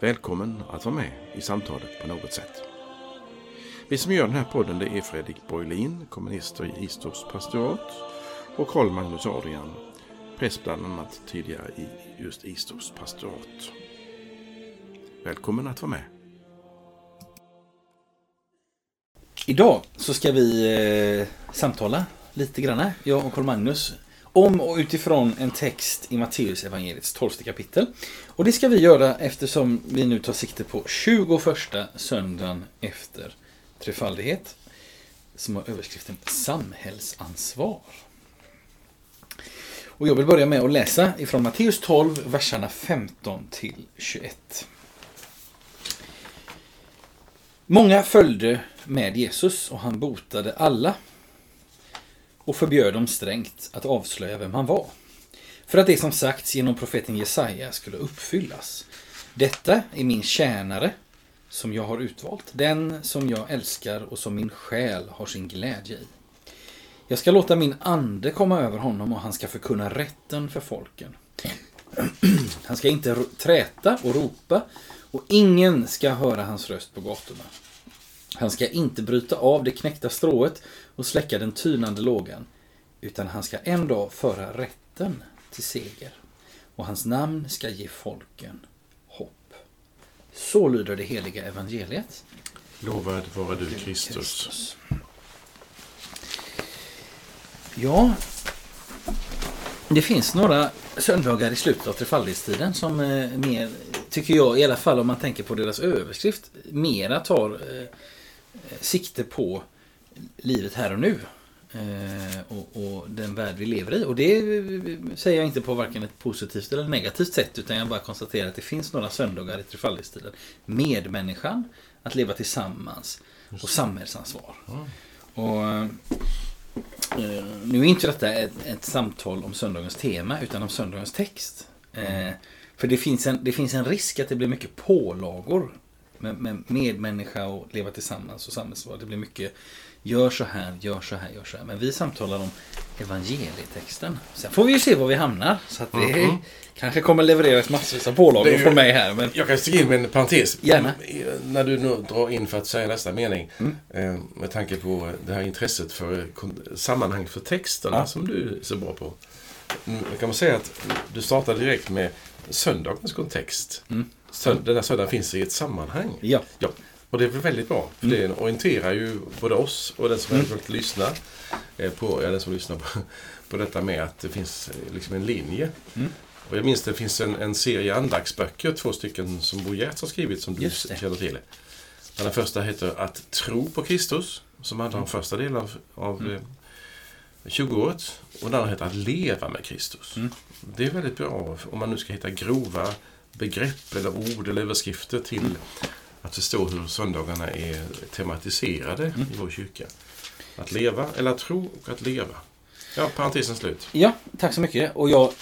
Välkommen att vara med i samtalet på något sätt. Vi som gör den här podden det är Fredrik Borglin, kommunister i Istorps pastorat och Karl Magnus Adrian, präst bland annat tidigare i just Istorps pastorat. Välkommen att vara med. Idag så ska vi eh, samtala lite grann, jag och Karl Magnus, om och utifrån en text i Matteus evangeliets 12 kapitel. Och det ska vi göra eftersom vi nu tar sikte på 21 söndagen efter trefaldighet. Som har överskriften Samhällsansvar. Och jag vill börja med att läsa ifrån Matteus 12, verserna 15 till 21. Många följde med Jesus och han botade alla och förbjöd dem strängt att avslöja vem han var. För att det som sagts genom profeten Jesaja skulle uppfyllas. Detta är min tjänare som jag har utvalt, den som jag älskar och som min själ har sin glädje i. Jag ska låta min ande komma över honom och han ska förkunna rätten för folken. Han ska inte träta och ropa och ingen ska höra hans röst på gatorna. Han ska inte bryta av det knäckta strået och släcka den tynande lågan, utan han ska en dag föra rätten till seger. Och hans namn ska ge folken hopp. Så lyder det heliga evangeliet. Lovad vare du Kristus. Kristus. Ja, det finns några söndagar i slutet av trefaldighetstiden som eh, mer, tycker jag, i alla fall om man tänker på deras överskrift, mera tar eh, sikte på livet här och nu. Eh, och, och, den värld vi lever i. Och det säger jag inte på varken ett positivt eller negativt sätt. Utan jag bara konstaterar att det finns några söndagar i trefaldighetstiden. Medmänniskan, att leva tillsammans och samhällsansvar. Och, eh, nu är inte detta ett, ett, samtal om söndagens tema utan om söndagens text. Mm. för det finns, en, det finns en risk att det blir mycket pålagor med, med medmänniska och leva tillsammans och samhällsvar. Det blir mycket gör så här, gör så här, gör så här. Men vi samtalar om evangelietexten. Sen får vi ju se var vi hamnar. Så att det mm -hmm. kanske kommer levereras massvis av pålagor från mig här. Men... Jag kan sticka in med en parentes. Gärna. När du nu drar in för att säga nästa mening. Mm. Eh, med tanke på det här intresset för sammanhang för texterna ja. som du är så bra på. Mm, kan man säga att du startar direkt med söndagens kontext. Mm. Den här söndagen finns i ett sammanhang. Ja. ja. Och det är väl väldigt bra. För mm. det orienterar ju både oss och den som mm. eventuellt lyssnar eh, på, ja, den som lyssnar på, på detta med att det finns eh, liksom en linje. Mm. Och jag minns det finns en, en serie andaktsböcker, två stycken som Bo Giertz har skrivit som du känner till. Den första heter Att tro på Kristus, som handlar om mm. första delen av, av mm. 20-året. Eh, och den andra heter Att leva med Kristus. Mm. Det är väldigt bra om man nu ska hitta grova begrepp eller ord eller överskrifter till mm. Att förstå hur söndagarna är tematiserade mm. i vår kyrka. Att leva, eller att tro och att leva. Ja, parentesen slut. Ja, tack så mycket. Och jag,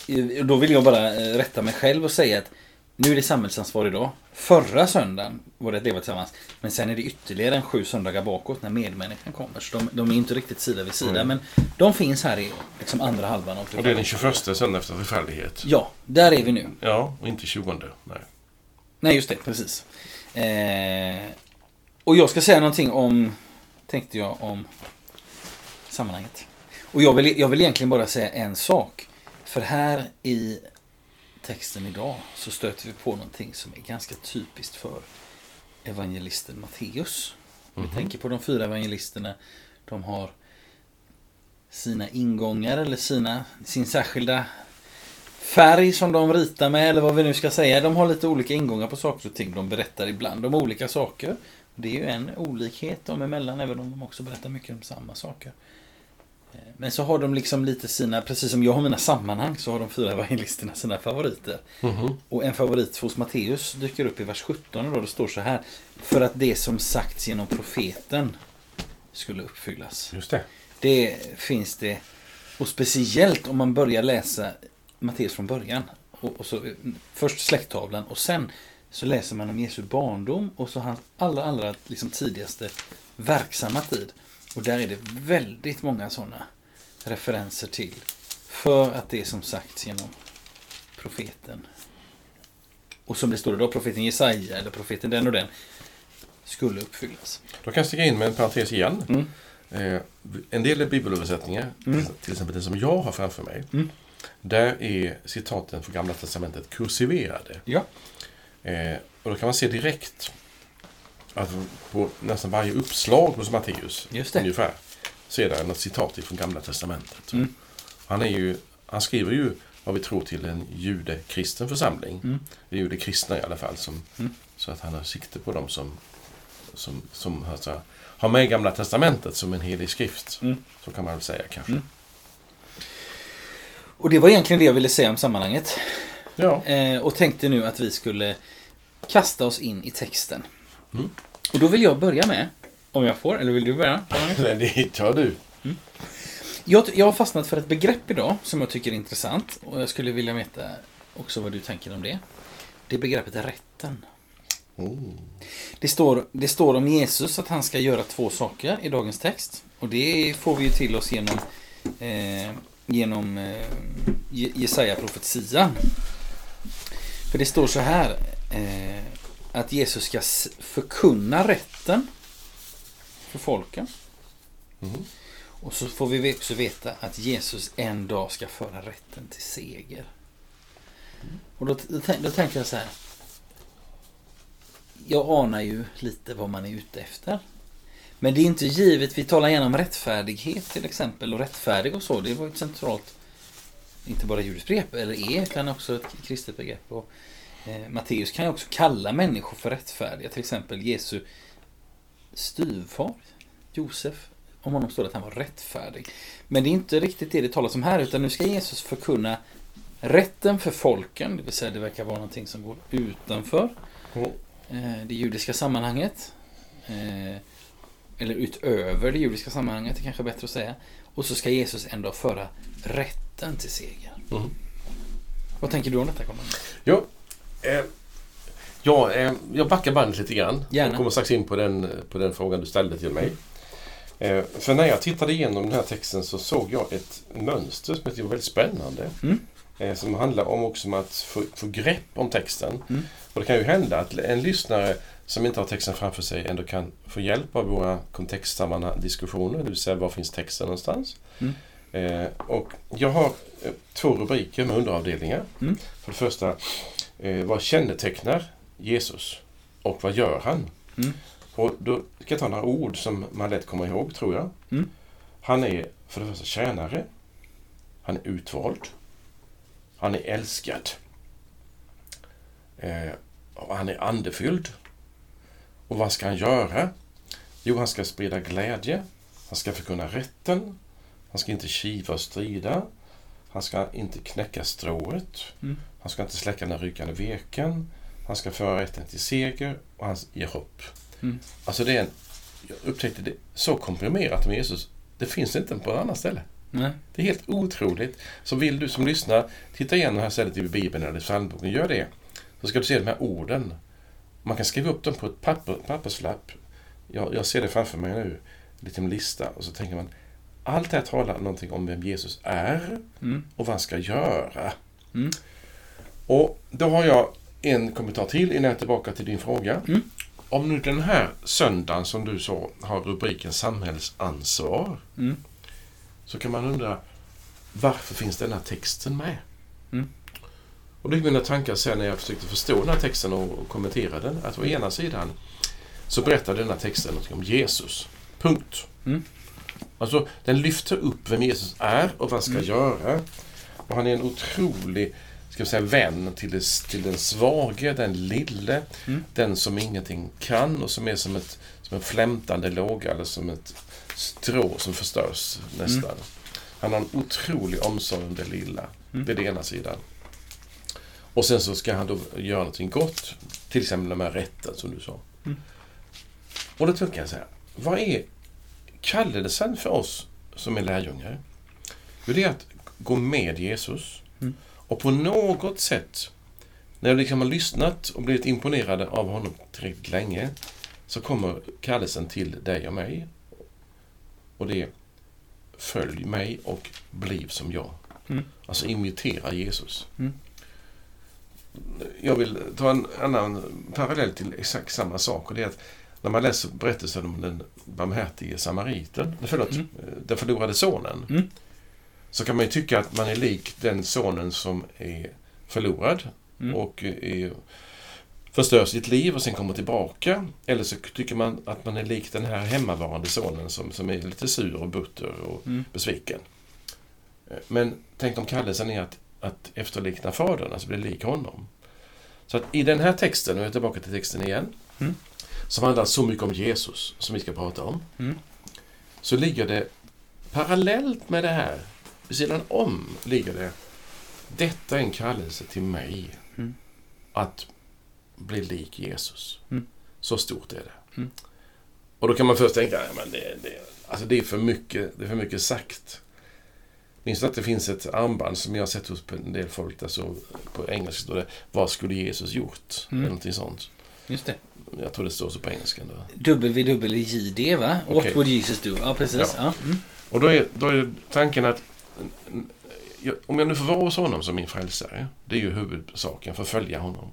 då vill jag bara eh, rätta mig själv och säga att nu är det samhällsansvar idag. Förra söndagen var det att leva tillsammans. Men sen är det ytterligare en sju söndagar bakåt när medmänniskan kommer. Så de, de är inte riktigt sida vid sida. Mm. Men de finns här i liksom andra halvan av Och det är den 21 söndagen efter förfärlighet. Ja, där är vi nu. Ja, och inte 20. Nej. Nej, just det. Precis. Eh, och jag ska säga någonting om, tänkte jag, om sammanhanget. Och jag vill, jag vill egentligen bara säga en sak. För här i texten idag så stöter vi på någonting som är ganska typiskt för evangelisten Matteus. Mm -hmm. vi mhm. tänker på de fyra evangelisterna. De har sina ingångar eller sina, sin särskilda färg som de ritar med eller vad vi nu ska säga. De har lite olika ingångar på saker och ting. De berättar ibland om olika saker. Det är ju en olikhet dem emellan även om de också berättar mycket om samma saker. Eh, Men så har de liksom lite sina, precis som jag har mina sammanhang, så har de fyra evangelisterna sina favoriter. Mhm. Och en favorit hos Matteus dyker upp i vers 17 då det står så här. För att det som sagts genom profeten skulle uppfyllas. Just det. Det finns det. Och speciellt om man börjar läsa Matteus från början. Och, och så, först släkttavlan och sen så läser man om Jesu barndom och så hans allra, allra liksom tidigaste verksamma tid. Och där är det väldigt många sådana referenser till. För att det som sagts genom profeten. Och som det står då, profeten Jesaja eller profeten den och den skulle uppfyllas. Då kan jag sticka in med en parentes igen. Mm. Eh, en del bibelöversättningar, Mm. till exempel den som jag har framför mig, Mm. Där är citaten från Gamla Testamentet kursiverade. Ja. Eh, och då kan man se direkt att på nästan varje uppslag hos Matteus, Just det. ungefär, så är det något citat från Gamla Testamentet. Mm. Han, är ju, han skriver ju vad vi tror till en judekristen församling. Mm. Det är ju det kristna i alla fall. Som, Mm. Så att han har sikte på dem som, som, som alltså, har med Gamla Testamentet som en helig skrift. Mm. Så kan man väl säga kanske. Mm. Och det var egentligen det jag ville säga om sammanhanget. Ja. Eh, och tänkte nu att vi skulle kasta oss in i texten. Mm. Och då vill jag börja med, om jag får, eller vill du börja? Det tar du. Jag, jag har fastnat för ett begrepp idag som jag tycker är intressant. Och jag skulle vilja veta också vad du tänker om det. Det begreppet är rätten. Oh. Det står, det står om Jesus att han ska göra två saker i dagens text. Och det får vi ju till oss genom, eh, genom eh, Je- Jesaja-profetian. För det står så här. Eh, att Jesus ska förkunna rätten för folken. Mhm. Och så får vi också veta att Jesus en dag ska föra rätten till seger. Och då, då, då tänker jag så här. Jag anar ju lite vad man är ute efter. Men det är inte givet. Vi talar gärna om rättfärdighet till exempel. Och rättfärdig och så. Det var ju ett centralt, inte bara judiskt begrepp, eller är, utan också ett kristet begrepp. Och, eh, Matteus kan ju också kalla människor för rättfärdiga. Till exempel Jesu styvfar, Josef. Om honom står det att han var rättfärdig. Men det är inte riktigt det det talas om här. Utan nu ska Jesus förkunna rätten för folken. Det vill säga det verkar vara någonting som går utanför Mm. eh, det judiska sammanhanget. Eller utöver det judiska sammanhanget, det kanske är bättre att säga. Och så ska Jesus ändå föra rätten till seger. Mm. Vad tänker du om detta? Conny? Ja, eh, ja eh, jag backar bandet lite grann. Gärna. Och kommer strax in på den, på den frågan du ställde till mig. Eh, för när jag tittade igenom den här texten så såg jag ett mönster som jag tyckte var väldigt spännande. Mm. Eh, som handlar om också om att få, få grepp om texten. Mm. Och det kan ju hända att en lyssnare som inte har texten framför sig ändå kan få hjälp av våra kontextsammanhang diskussioner. Det vill säga var finns texten någonstans? Mm. Eh, och jag har eh, två rubriker med underavdelningar. Mm. För det första, eh, vad kännetecknar Jesus? Och vad gör han? Mm. Och då ska jag ta några ord som man lätt kommer ihåg, tror jag. Mm. Han är för det första tjänare. Han är utvald. Han är älskad. Eh, och han är andefylld. Och vad ska han göra? Jo, han ska sprida glädje. Han ska förkunna rätten. Han ska inte kiva och strida. Han ska inte knäcka strået. Mm. Han ska inte släcka den rykande veken. Han ska föra rätten till seger och han ger hopp. Mm. Alltså det är en, jag upptäckte det så komprimerat med Jesus. Det finns inte på ett annat ställe. Nej. Det är helt otroligt. Så vill du som lyssnar titta igenom det här stället i Bibeln eller i psalmboken, gör det. Så ska du se de här orden. Man kan skriva upp dem på ett papper, papperslapp. Jag, jag ser det framför mig nu, en liten lista. Och så tänker man, allt det här talar någonting om vem Jesus är Mm. och vad han ska göra. Mm. Och då har jag en kommentar till innan jag är tillbaka till din fråga. Mm. Om nu den här söndagen som du sa har rubriken samhällsansvar Mm. så kan man undra varför finns den här texten med? Mm. Och då gick mina tankar sen när jag försökte förstå den här texten och kommentera den att å ena sidan så berättar denna texten något om Jesus. Punkt. Mm. Alltså den lyfter upp vem Jesus är och vad han ska Mm. göra. Och han är en otrolig ska vi säga, vän till, det, till den svage, den lille, Mm. den som ingenting kan och som är som, ett, som en flämtande låga eller som ett strå som förstörs nästan. Han har en otrolig omsorg om det lilla. Det är den ena sidan. Och sen så ska han då göra någonting gott. Till exempel den här rätten som du sa. Och då tänker jag så här. Vad är kallelsen för oss som är lärjungar? Jo, det är att gå med Jesus. Och på något sätt, när jag liksom har lyssnat och blivit imponerade av honom tillräckligt länge, så kommer kallelsen till dig och mig. Och det är följ mig och bliv som jag. Mm. Alltså imitera Jesus. Mm. Jag vill ta en annan parallell till exakt samma sak. Och det är att när man läser berättelsen om den barmhärtige samariten, förlåt, Mm. den förlorade sonen, Mm. så kan man ju tycka att man är lik den sonen som är förlorad Mm. och är, förstör sitt liv och sen kommer tillbaka. Eller så tycker man att man är lik den här hemmavarande sonen som, som är lite sur och butter och Mm. besviken. Eh, Men tänk om kallelsen är att, att efterlikna fadern, alltså bli lik honom. Så att i den här texten, jag är tillbaka till texten igen, Mm. som handlar så mycket om Jesus, som vi ska prata om, Mm. så ligger det parallellt med det här, vid sidan om, ligger det detta är en kallelse till mig Mm. att bli lik Jesus. Mm. Så stort är det. Mm. Och då kan man först tänka, men det, det, alltså det, är för mycket, det är för mycket sagt. Minns att det finns ett armband som jag har sett hos en del folk, där så på engelska står det Vad skulle Jesus gjort? Mm. Eller någonting sånt. Just det. Jag tror det står så på engelska. WWJD va? What Okej. would Jesus do? Ja, precis. Ja. Mm. Och då är, då är tanken att om jag nu får vara hos honom som min frälsare, det är ju huvudsaken, för att följa honom,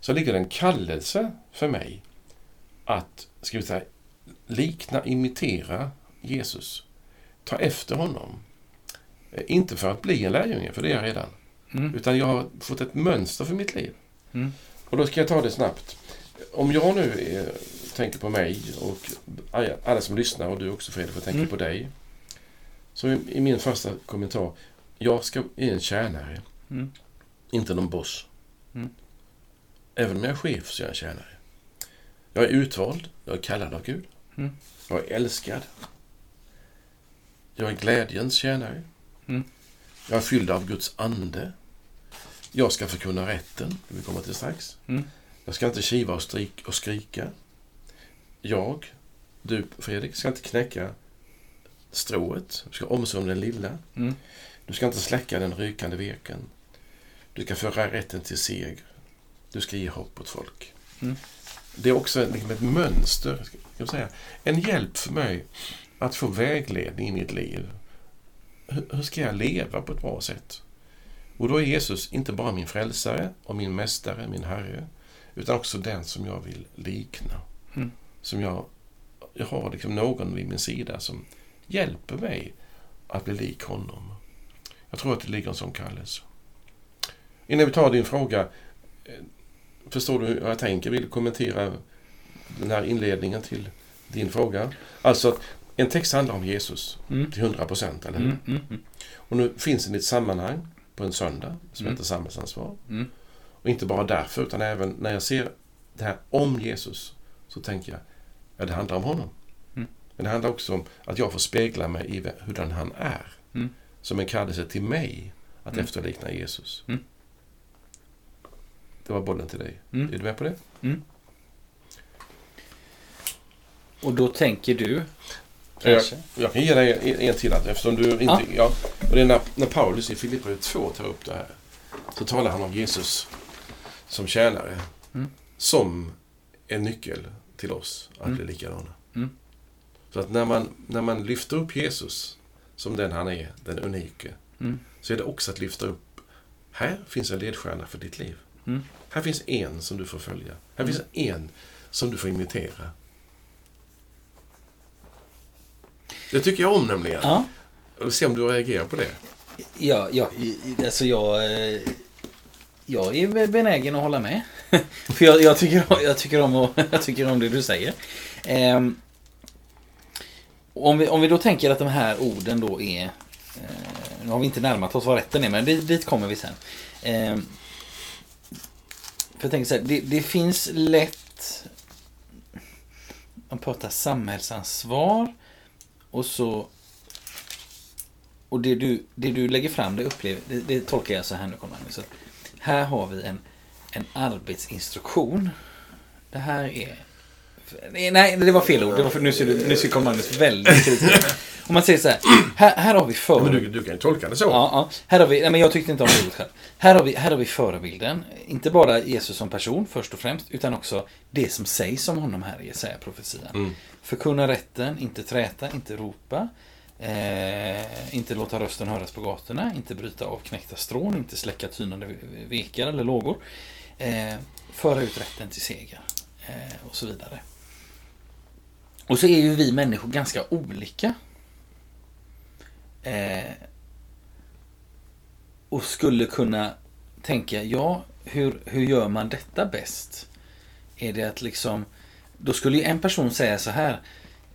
så ligger det en kallelse för mig att, ska vi säga, likna, imitera Jesus. Ta efter honom. Eh, Inte för att bli en lärjunge, för det är jag redan. Mm. Utan jag har fått ett mönster för mitt liv. Mm. Och då ska jag ta det snabbt. Om jag nu eh, tänker på mig och alla som lyssnar och du också Fredrik får tänka Mm. på dig. Så i, i min första kommentar. Jag ska är en tjänare, Mm. inte någon boss. Mm. Även om jag är chef så är jag en tjänare. Jag är utvald, jag är kallad av Gud. Mm. Jag är älskad. Jag är glädjens tjänare. Mm. Jag är fylld av Guds ande. Jag ska förkunna rätten, det vi kommer till strax. Mm. Jag ska inte kiva och, strik och skrika. Jag, du Fredrik, ska inte knäcka strået. Du ska omsorg om den lilla. Mm. Du ska inte släcka den rykande veken. Du ska föra rätten till seger. Du ska ge hopp åt folk. Mm. Det är också liksom ett mönster, ska jag säga. En hjälp för mig att få vägledning i mitt liv. Hur ska jag leva på ett bra sätt? Och då är Jesus inte bara min frälsare och min mästare, min herre, utan också den som jag vill likna. Mm. Som jag, jag har liksom någon vid min sida som hjälper mig att bli lik honom. Jag tror att det ligger en sån kallelse. Innan vi tar din fråga, eh, förstår du hur jag tänker? Vill du kommentera den här inledningen till din fråga? Alltså, att en text handlar om Jesus Mm. till 100 procent, eller hur? Mm. Mm. Mm. Och nu finns den i ett sammanhang på en söndag som Mm. heter samhällsansvar. Mm. Och inte bara därför, utan även när jag ser det här om Jesus så tänker jag, ja det handlar om honom. Men det handlar också om att jag får spegla mig i hurdan han är. Som en kallelse till mig att efterlikna Jesus. Det var bollen till dig. Är du med på det? Och då tänker du kanske? jag kan ge dig en, en till att eftersom du inte... Ja. Ja. och det är när, när Paulus i Filipperbrevet 2 tar upp det här. Så talar han om Jesus som tjänare. Mm. Som en nyckel till oss att Mm. bli likadana. Mm. Så att när man, när man lyfter upp Jesus som den han är, den unike, Mm. så är det också att lyfta upp här finns en ledstjärna för ditt liv. Mm. Här finns en som du får följa. Här finns en som du får imitera. Det tycker jag om nämligen. Ja. Vill se om du reagerar på det. Ja, ja, alltså jag... eh, Jag är benägen att hålla med. För jag, jag, tycker, jag, tycker om, jag tycker om det du säger. Ehm, om, vi, om vi då tänker att de här orden då är... Eh, nu har vi inte närmat oss vad rätten är, men dit, dit kommer vi sen. Ehm, för jag tänker så här, det, det finns lätt... Man pratar samhällsansvar och så och det du, det du lägger fram, det, upplever, det, det tolkar jag så här nu, Magnus. Här har vi en, en arbetsinstruktion. Det här är... Nej, det var fel ord. Det var för, nu ser, du, nu ser Magnus väldigt kritisk om man säger så här. Här, här har vi för... Men du, du kan ju tolka det så. Ja, ja. Här har vi, nej, men jag tyckte inte om ordet själv. Här har, vi, här har vi förebilden. Inte bara Jesus som person först och främst. Utan också det som sägs om honom här i Jesaja-profetian. Mm. Förkunna rätten, inte träta, inte ropa. Eh, inte låta rösten höras på gatorna. Inte bryta av knäckta strån. Inte släcka tynande vekar eller lågor. Eh, föra ut rätten till seger. Eh, och så vidare. Och så är ju vi människor ganska olika. Eh, och skulle kunna tänka, ja, hur, hur gör man detta bäst? Är det att liksom, då skulle ju en person säga så här,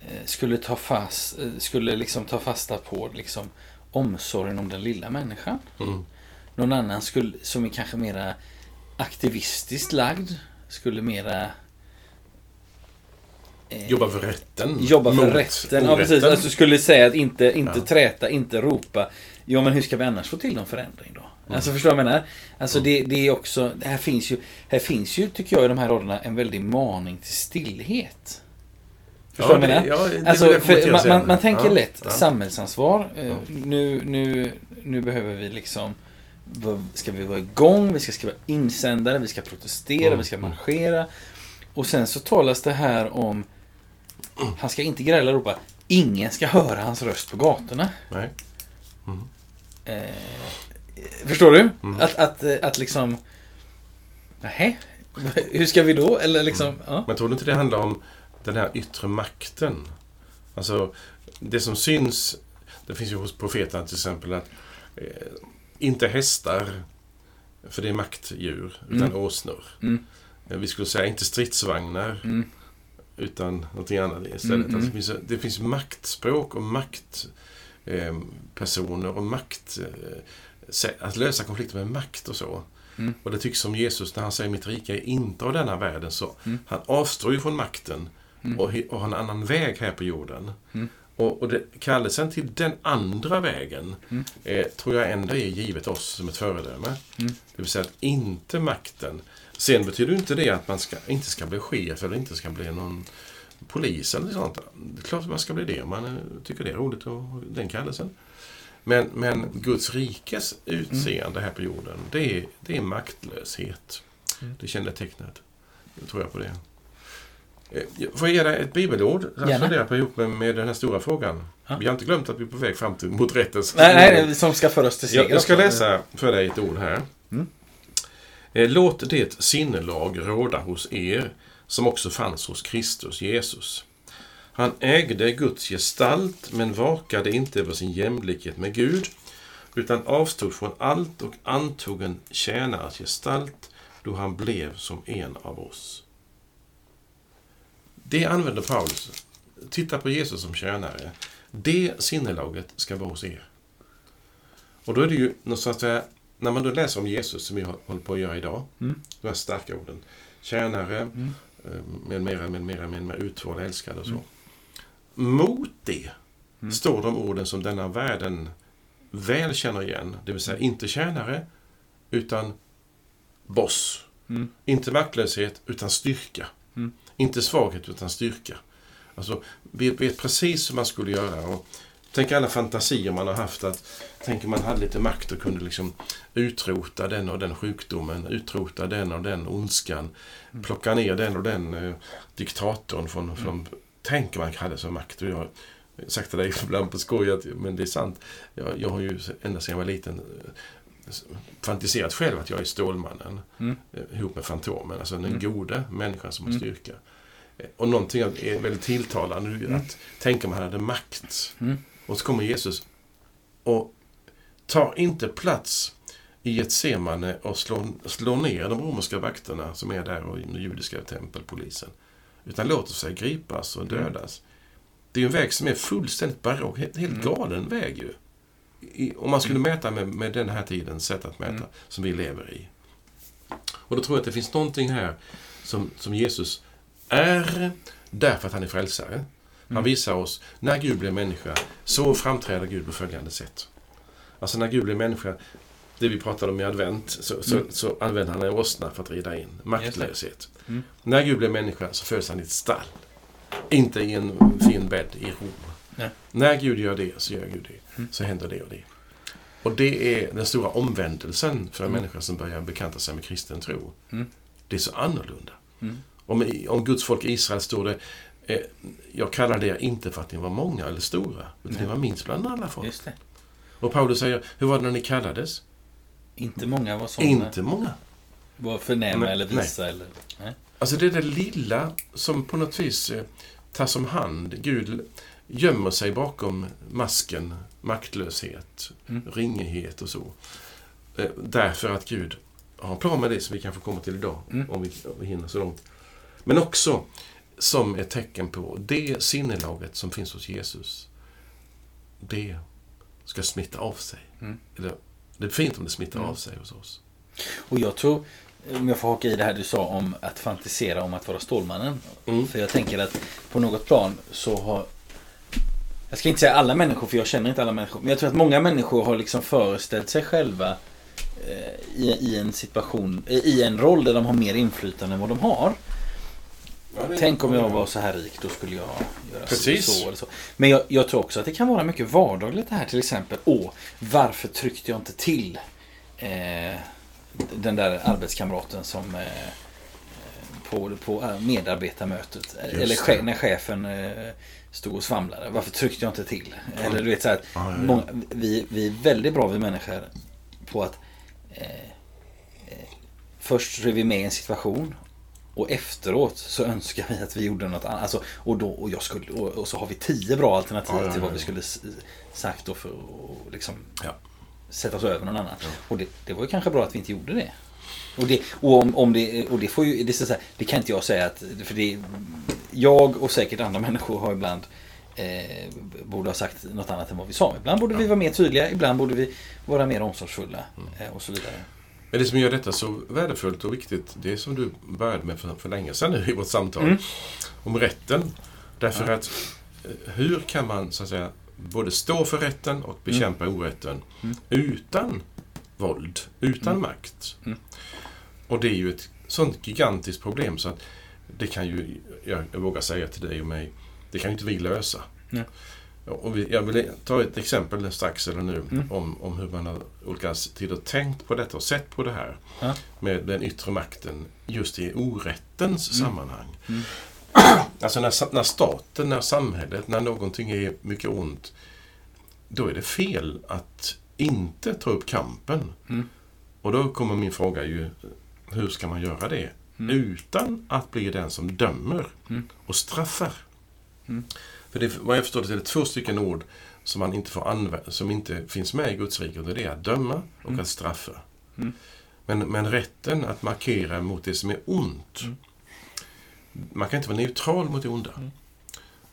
eh, skulle ta fast, eh, skulle liksom ta fasta på liksom omsorgen om den lilla människan. Mm. Någon annan skulle, som är kanske mera aktivistiskt lagd, skulle mera Jobba för rätten. Jobba för rätten. Ja, precis. Alltså, du skulle säga att inte, inte ja. träta, inte ropa. Ja, men hur ska vi annars få till någon förändring då? Mm. Alltså, förstår du vad jag menar? Alltså, mm. det, det är också... Här finns, ju, här finns ju, tycker jag, i de här raderna en väldig maning till stillhet. Förstår du ja, vad jag menar? Ja, alltså, för, man, man, man, tänker ja, lätt samhällsansvar. Uh, nu, nu, nu behöver vi liksom ska vi vara igång, vi ska skriva insändare, vi ska protestera, mm. vi ska marschera. Och sen så talas det här om han ska inte gräla och ropa. Ingen ska höra hans röst på gatorna. Nej. Mm. Eh, förstår du? Mm. Att, att, att liksom... Nej. Hur ska vi då? Eller liksom... Mm. Ja. Men tror du inte det handlar om den här yttre makten? Alltså, det som syns... Det finns ju hos profeterna till exempel att eh, inte hästar, för det är maktdjur, utan mm. åsnor. Mm. Eh, vi skulle säga inte stridsvagnar, mm utan någonting annat istället. Mm, alltså, det, finns, det finns maktspråk och maktpersoner eh, och makt... Eh, att lösa konflikter med makt och så. Mm. Och det tycks som Jesus när han säger mitt rike är inte av denna världen. Så mm. Han avstår ju från makten mm. och, och har en annan väg här på jorden. Mm. Och, och det, kallelsen till den andra vägen mm. eh, tror jag ändå är givet oss som ett föredöme. Det vill säga att inte makten Sen betyder inte det att man ska, inte ska bli chef eller inte ska bli någon polis eller sånt. Det är klart att man ska bli det om man eh, tycker det är roligt och den kallelsen. Men, men Guds rikes utseende här på jorden, det är, det är maktlöshet. Mm. Det kännetecknet. Jag tror jag på det. Eh, får jag ge dig ett bibelord? Jag funderar på ihop med, med den här stora frågan. Ja. Vi har inte glömt att vi är på väg fram till, mot rättens Nej, nej, som ska föra oss till seger. Jag ska läsa för dig ett ord här. Mm. Eh, låt det sinnelag råda hos er som också fanns hos Kristus Jesus. Han ägde Guds gestalt men vakade inte över sin jämlikhet med Gud utan avstod från allt och antog en tjänares gestalt då han blev som en av oss. Det använder Paulus. Titta på Jesus som tjänare. Det sinnelaget ska vara hos er. Och då är det ju något så att säga när man då läser om Jesus, som vi håller på att göra idag, mm. de här starka orden, tjänare, mm. Eh, med mera, med mera, med mera utvald, älskad och så. Mm. Mot det mm. står de orden som denna världen väl känner igen, det vill säga inte tjänare, utan boss. Mm. Inte maktlöshet, utan styrka. Mm. Inte svaghet, utan styrka. Alltså, vi vet precis hur man skulle göra. Och Tänk alla fantasier man har haft. att Tänk om man hade lite makt och kunde liksom utrota den och den sjukdomen, utrota den och den ondskan, mm. plocka ner den och den eh, diktatorn från... Mm. från tänk om man hade så makt. Och jag har sagt till dig ibland på skoj, att, men det är sant. Jag, jag har ju ända sedan jag var liten eh, fantiserat själv att jag är Stålmannen mm. Eh, ihop med Fantomen. Alltså den mm. gode människan som har mm. styrka. Eh, och någonting är väldigt tilltalande. Mm. Att tänka om han hade makt. Mm. Och så kommer Jesus och tar inte plats i ett semane och slår, slår ner de romerska vakterna som är där och den judiska tempelpolisen. Utan låter sig gripas och mm. dödas. Det är en väg som är fullständigt barock, helt, helt mm. galen väg ju. I, om man skulle mm. mäta med, med den här tidens sätt att mäta, mm. som vi lever i. Och då tror jag att det finns någonting här som, som Jesus är därför att han är frälsare. Han mm. visar oss, när Gud blir människa, så framträder Gud på följande sätt. Alltså när Gud blev människa, det vi pratade om i advent, så, så, Mm. så använde han en åsna för att rida in. Maktlöshet. Mm. När Gud blev människa så föds han i ett stall. Inte i en fin bädd i Rom. Nej. När Gud gör det så gör Gud det. Mm. Så händer det och det. Och det är den stora omvändelsen för en Mm. människa som börjar bekanta sig med kristen tro. Mm. Det är så annorlunda. Om, om Guds folk Israel står det Jag kallar det inte för att ni var många eller stora, utan Nej. ni var minst bland alla folk. Och Paulus säger, hur var det när ni kallades? Inte många var sådana. Inte många. Var förnäma Nej, eller visa eller... Nej. Alltså det är det lilla som på något vis eh, tas om hand. Gud gömmer sig bakom masken maktlöshet, Mm. ringighet och så. Eh, därför att Gud har en plan med det som vi kanske kommer till idag, Mm. om vi hinner så långt. Men också som ett tecken på det sinnelaget som finns hos Jesus. Det ska smitta av sig. Mm. Det är fint om det smittar Mm. av sig hos oss. Och jag tror, om jag får haka i det här du sa om att fantisera om att vara Stålmannen. Mm. För jag tänker att på något plan så har jag ska inte säga alla människor för jag känner inte alla människor. Men jag tror att många människor har liksom föreställt sig själva eh, i, i en situation, i en roll där de har mer inflytande än vad de har. Tänk om jag var så här rik, då skulle jag göra Precis. så eller så. Men jag, jag tror också att det kan vara mycket vardagligt det här till exempel. Åh, varför tryckte jag inte till eh, den där arbetskamraten som eh, på, på eh, medarbetarmötet. Just eller che, när chefen eh, stod och svamlade. Varför tryckte jag inte till? Eller du vet så här, ja, ja. Många, vi, vi är väldigt bra vi människor på att eh, eh, först så är vi med i en situation och efteråt så önskar vi att vi gjorde något annat. Alltså, och, då, och, jag skulle, och, och så har vi tio bra alternativ Ja, ja, till vad vi skulle sagt då för att liksom sätta oss över någon annan. Och det, det var ju kanske bra att vi inte gjorde det. Och det, och om, om det, och det får ju, det, här, det kan inte jag säga att, för det, jag och säkert andra människor har ibland eh, borde ha sagt något annat än vad vi sa. Ibland borde vi vara mer tydliga, ibland borde vi vara mer omsorgsfulla Mm. eh, och så vidare. Men det som gör detta så värdefullt och viktigt, det är som du började med för, för länge sedan nu i vårt samtal. Mm. Om rätten. Därför Ja. att eh, hur kan man så att säga både stå för rätten och bekämpa orätten Mm. utan våld, utan Mm. makt? Mm. Och det är ju ett sånt gigantiskt problem så att det kan ju, jag, vågar säga till dig och mig, det kan ju inte vi lösa. Nej. Och vi, jag vill ta ett exempel strax eller nu Mm. om, om hur man har olika tider tänkt på detta och sett på det här Ja. med den yttre makten just i orättens Mm. sammanhang. Mm. Alltså när, när staten, när samhället, när någonting är mycket ont, då är det fel att inte ta upp kampen. Mm. Och då kommer min fråga ju, hur ska man göra det? Mm. Utan att bli den som dömer Mm. och straffar. Mm. För det, vad jag förstår det är det två stycken ord som, man inte får använda, som inte finns med i Guds rike. Och det är att döma och Mm. att straffa. Mm. Men, men rätten att markera mot det som är ont. Mm. Man kan inte vara neutral mot det onda. Mm.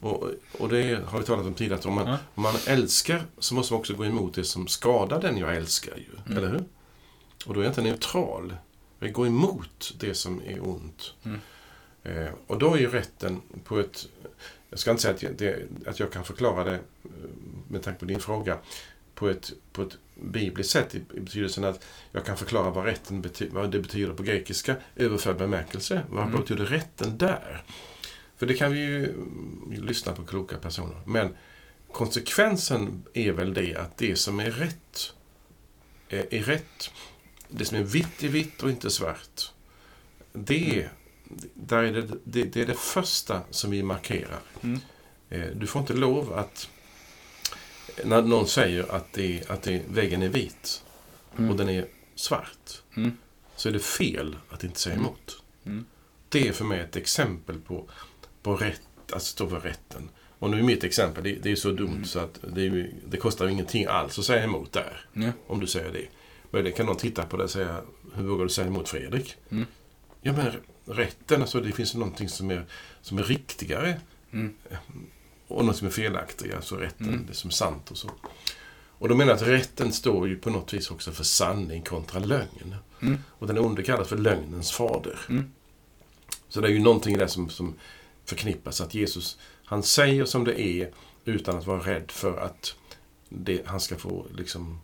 Och, och det har vi talat om tidigare. Att om man, Ja. om man älskar så måste man också gå emot det som skadar den jag älskar. Ju, Mm. Eller hur? Och då är jag inte neutral. Jag går emot det som är ont. Mm. Eh, och då är ju rätten på ett... Jag ska inte säga att jag, det, att jag kan förklara det eh, med tanke på din fråga på ett, på ett bibliskt sätt i, i betydelsen att jag kan förklara vad rätten bety, vad det betyder på grekiska, överförd bemärkelse. Vad Mm. betyder rätten där? För det kan vi ju mm, lyssna på kloka personer. Men konsekvensen är väl det att det som är rätt är, är rätt. Det som är vitt är vitt och inte svart. Det, där är det, det, det är det första som vi markerar. Mm. Eh, Du får inte lov att... När någon säger att, det, att det, väggen är vit Mm. och den är svart, Mm. så är det fel att inte säga Mm. emot. Mm. Det är för mig ett exempel på, på rätt, att stå för rätten. Och nu är mitt exempel, det, det är så dumt Mm. så att det, det kostar ingenting alls att säga emot där. Om du säger det. Möjligen kan någon titta på det och säga, hur vågar du säga emot Fredrik? Ja men rätten, alltså det finns någonting som är, som är riktigare Mm. och något som är felaktigt, alltså rätten, Mm. det som är sant och så. Och då menar att rätten står ju på något vis också för sanning kontra lögn. Mm. Och den onde kallas för lögnens fader. Mm. Så det är ju någonting där som, som förknippas att Jesus, han säger som det är utan att vara rädd för att det, han ska få liksom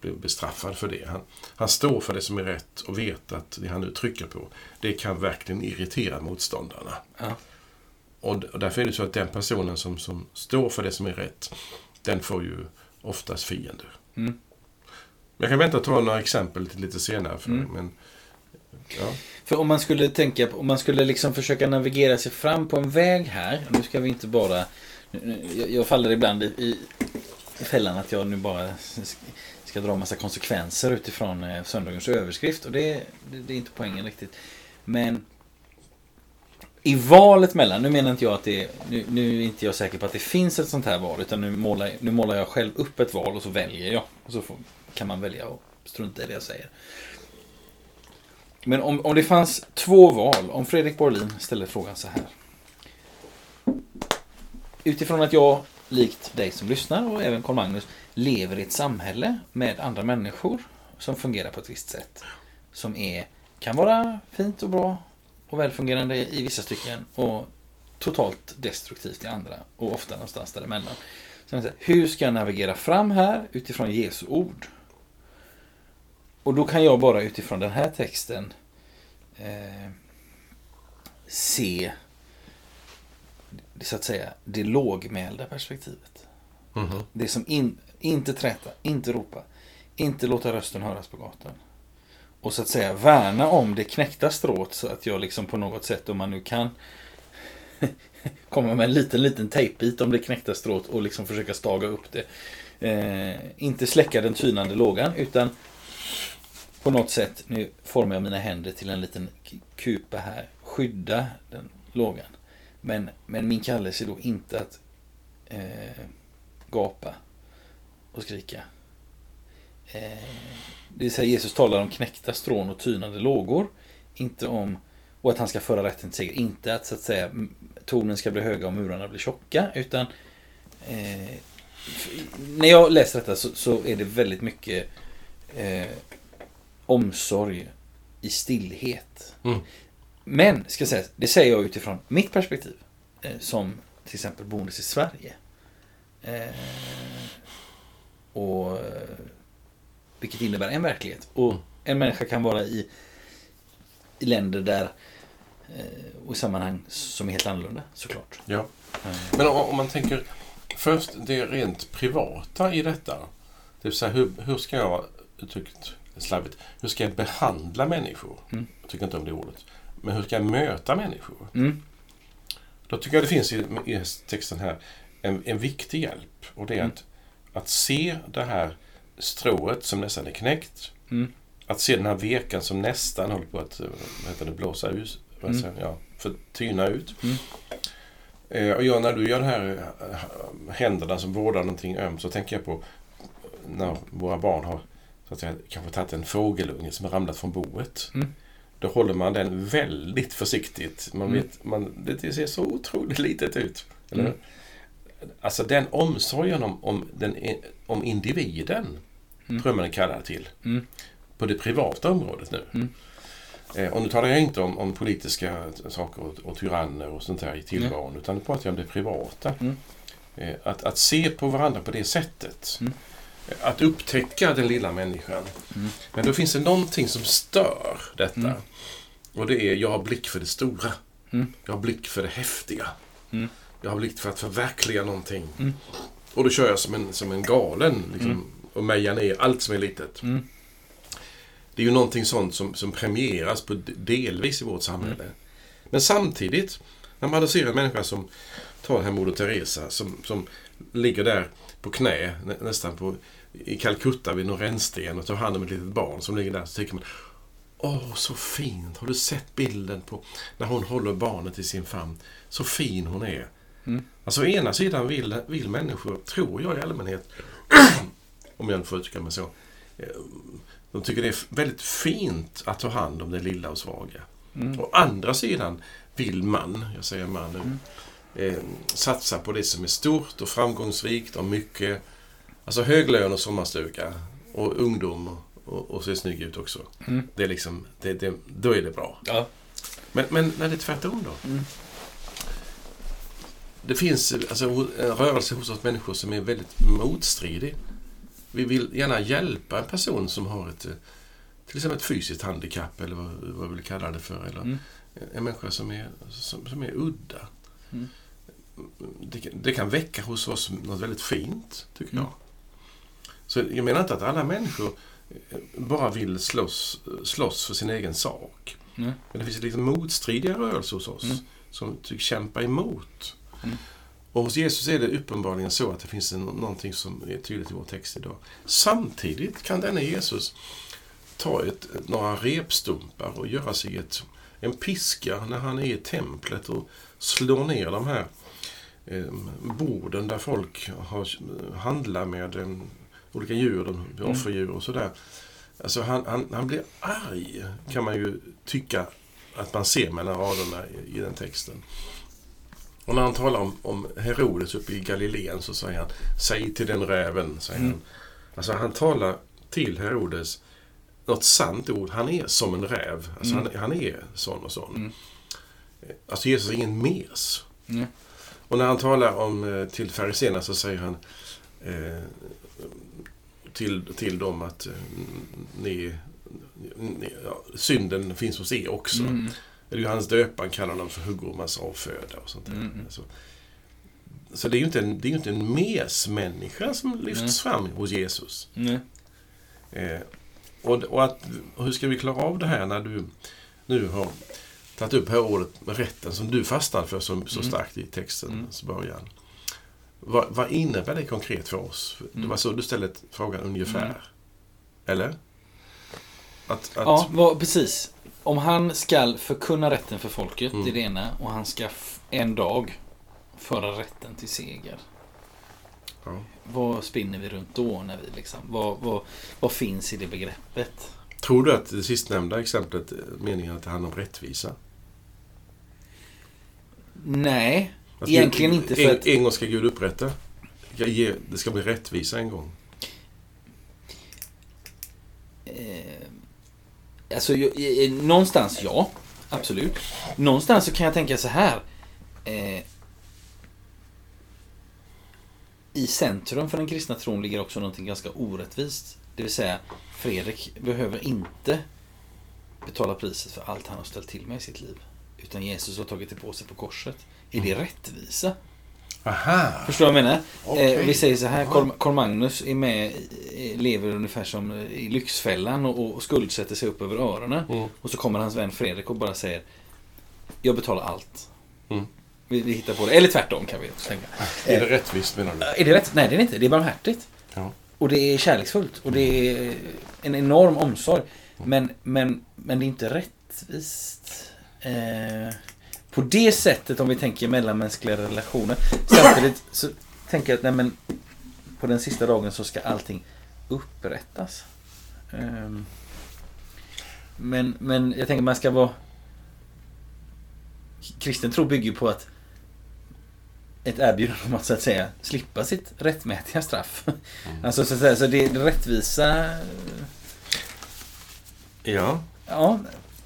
bli bestraffad för det. Han, han står för det som är rätt och vet att det han nu trycker på, det kan verkligen irritera motståndarna. Ja. Och, och därför är det så att den personen som, som står för det som är rätt, den får ju oftast fiender. Mm. Jag kan vänta och ta några exempel till lite senare. För, Mm. men, ja. För om man skulle tänka om man skulle liksom försöka navigera sig fram på en väg här. Nu ska vi inte bara... nu- nu- Jag, jag faller ibland i, i fällan att jag nu bara ska dra massa konsekvenser utifrån eh, söndagens överskrift. Och det, det, det är inte poängen riktigt. Men i valet mellan, nu menar inte jag att det nu, nu är inte jag säker på att det finns ett sånt här val. Utan nu målar, nu målar jag själv upp ett val och så väljer jag. Och så får, kan man välja att strunta i det jag säger. Men om, om det fanns två val, om Fredrik Borlin ställer frågan så här. Utifrån att jag, likt dig som lyssnar och även Carl-Magnus, lever i ett samhälle med andra människor som fungerar på ett visst sätt. Som är, kan vara fint och bra och välfungerande i vissa stycken och totalt destruktivt i andra och ofta någonstans däremellan. Så hur ska jag navigera fram här utifrån Jesu ord? Och då kan jag bara utifrån den här texten eh, se så att säga, det lågmälda perspektivet. Mhm. Det som in, inte träta, inte ropa, inte låta rösten höras på gatan. Och så att säga värna om det knäckta strået så att jag liksom på något sätt, om man nu kan komma med en liten, liten tejpbit om det knäckta strået och liksom försöka staga upp det. Eh, inte släcka den tynande lågan utan på något sätt, nu formar jag mina händer till en liten kupa här, skydda den lågan. Men, men min kallelse är då inte att eh, gapa och skrika. Eh, det vill säga Jesus talar om knäckta strån och tynande lågor. Inte om, och att han ska föra rätten till seger. Inte att så att säga tonen ska bli höga och murarna blir tjocka. Utan eh, när jag läser detta så, så är det väldigt mycket eh, omsorg i stillhet. Mm. Men, ska jag säga, det säger jag utifrån mitt perspektiv. Eh, som till exempel boendes i Sverige. Eh, och eh, Vilket innebär en verklighet. Och en människa kan vara i, i länder där eh, och i sammanhang som är helt annorlunda såklart. Ja. Eh, Men om, om man tänker först det rent privata i detta. Det vill säga hur, hur ska jag, uttryckt slarvigt, hur ska jag behandla människor? Mm. Jag tycker inte om det ordet. Men hur ska jag möta människor? Mm. Då tycker jag det finns i, i texten här en, en viktig hjälp. Och det är Mm. att, att se det här strået som nästan är knäckt. Mm. Att se den här vekan som nästan håller på att eh, vad heter det, blåsa ut. Mm. Ja, för tyna ut. Mm. Eh, och jag, när du gör de här eh, händerna som vårdar någonting ömt så tänker jag på när våra barn har så att säga, kanske tagit en fågelunge som har ramlat från boet. Mm. Då håller man den väldigt försiktigt. Man Mm. vet, man, det ser så otroligt litet ut. Eller? Alltså den omsorgen om, om, den, om individen Mm. tror jag man är kallad till. Mm. På det privata området nu. Mm. Eh, och nu talar jag inte om, om politiska saker och, och tyranner och sånt där i tillvaron. Utan nu pratar jag om det privata. Mm. Eh, att, att se på varandra på det sättet. Mm. Att upptäcka den lilla människan. Mm. Men då finns det någonting som stör detta. Och det är, jag har blick för det stora. Jag har blick för det häftiga. Mm. Jag har blick för att förverkliga någonting. Mm. Och då kör jag som en, som en galen. Liksom, Mm. Och mejar ner allt som är litet. Mm. Det är ju någonting sånt som, som premieras på delvis i vårt samhälle. Men samtidigt, när man ser en människa som tar den här Moder Teresa som, som ligger där på knä nä, nästan på, i Calcutta vid någon rännsten och tar hand om ett litet barn som ligger där så tänker man Åh, så fint! Har du sett bilden på när hon håller barnet i sin famn? Så fin hon är. Mm. Alltså å ena sidan vill, vill människor, tror jag i allmänhet, om jag får uttrycka mig så, eh, de tycker det är väldigt fint att ta hand om det lilla och svaga. Mm. Å andra sidan vill man, jag säger man nu, Mm. eh, satsa på det som är stort och framgångsrikt och mycket, alltså hög lön och sommarstuga och ungdom och, och, och se snygg ut också. Mm. Det är liksom, det, det, då är det bra. Ja. Men, men när det är tvärtom då? Mm. Det finns alltså, en rörelse hos oss människor som är väldigt motstridig. vi vill gärna hjälpa en person som har ett eh, till exempel ett fysiskt handikapp eller vad, vad vi vill kalla det för. Eller Mm. en människa som är, som, som är udda. Mm. Det, kan- det kan väcka hos oss något väldigt fint, tycker Mm. jag. Så jag menar inte att alla människor eh, bara vill slåss, slåss för sin egen sak. Men det finns liksom motstridiga rörelser hos oss Mm. som tycker kämpa emot. Mm. Och hos Jesus är det uppenbarligen så att det finns en, någonting som är tydligt i vår text idag. Samtidigt kan denne Jesus ta ett, några repstumpar och göra sig ett, en piska när han är i templet och slår ner de här eh, borden där folk har, handlar med eh, olika djur, Mm. offerdjur och sådär. Alltså han, han, han blir arg, kan man ju tycka att man ser mellan raderna i, i den texten. Och när han talar om, om Herodes uppe i Galileen så säger han Säg till den räven, säger Mm. han. Alltså han talar till Herodes något sant ord. Han är som en räv. Alltså Mm. han, han är sån och sån. Mm. Alltså Jesus är ingen mes. Nej. Och när han talar om eh, till fariséerna så säger han eh, till, till dem att eh, ni, ni, ja, synden finns hos er också. Mm. Eller Johannes döparen kallar dem för huggormars avföda och sånt där. Mm. Så, så det är ju inte en, det är inte en mesmänniska som lyfts fram hos Jesus. Eh, och, och, att, hur ska vi klara av det här när du nu har tagit upp här ordet med rätten som du fastnade för så, så Mm. starkt i textens Mm. början. Vad, vad innebär det konkret för oss? Det Mm. var så du ställde frågan ungefär. Mm. Eller? Att, att, Ja, vad, precis. Om han ska förkunna rätten för folket, Mm. det är det ena. Och han ska en dag föra rätten till seger. ja. Vad spinner vi runt då? När vi liksom, vad, vad, vad finns i det begreppet? Tror du att det sistnämnda exemplet, eh, meningen att det handlar om rättvisa? Nej, Att Egentligen Gud, inte, för en, att- en gång ska Gud upprätta. Det ska bli rättvisa en gång. eh, alltså någonstans ja, absolut. Någonstans så kan jag tänka så här. Eh, I centrum för den kristna tron ligger också någonting ganska orättvist. Det vill säga, Fredrik behöver inte betala priset för allt han har ställt till med i sitt liv. Utan Jesus har tagit det på sig på korset. Är det rättvisa? Aha! Förstår du vad jag menar? Okej. Eh, vi säger så här, Carl, Carl Magnus är med, eh, lever ungefär som eh, i Lyxfällan och, och skuldsätter sig upp över öronen. Mm. Och så kommer hans vän Fredrik och bara säger Jag betalar allt. Mm. Vi, vi hittar på det. Eller tvärtom kan vi också tänka. Är det rättvist menar du? Är det rätt? Nej, det är det inte. Det är barmhärtigt. Ja. Och det är kärleksfullt. Och det är en enorm omsorg. Men, men, men det är inte rättvist. Eh, på det sättet om vi tänker mellanmänskliga relationer. Samtidigt så tänker jag att nej, men, på den sista dagen så ska allting upprättas. Ehm, men, men jag tänker man ska vara... Kristen tro bygger ju på att ett erbjudande om att så att säga slippa sitt rättmätiga straff. Alltså så att säga, så det, det rättvisa... ja. Ja,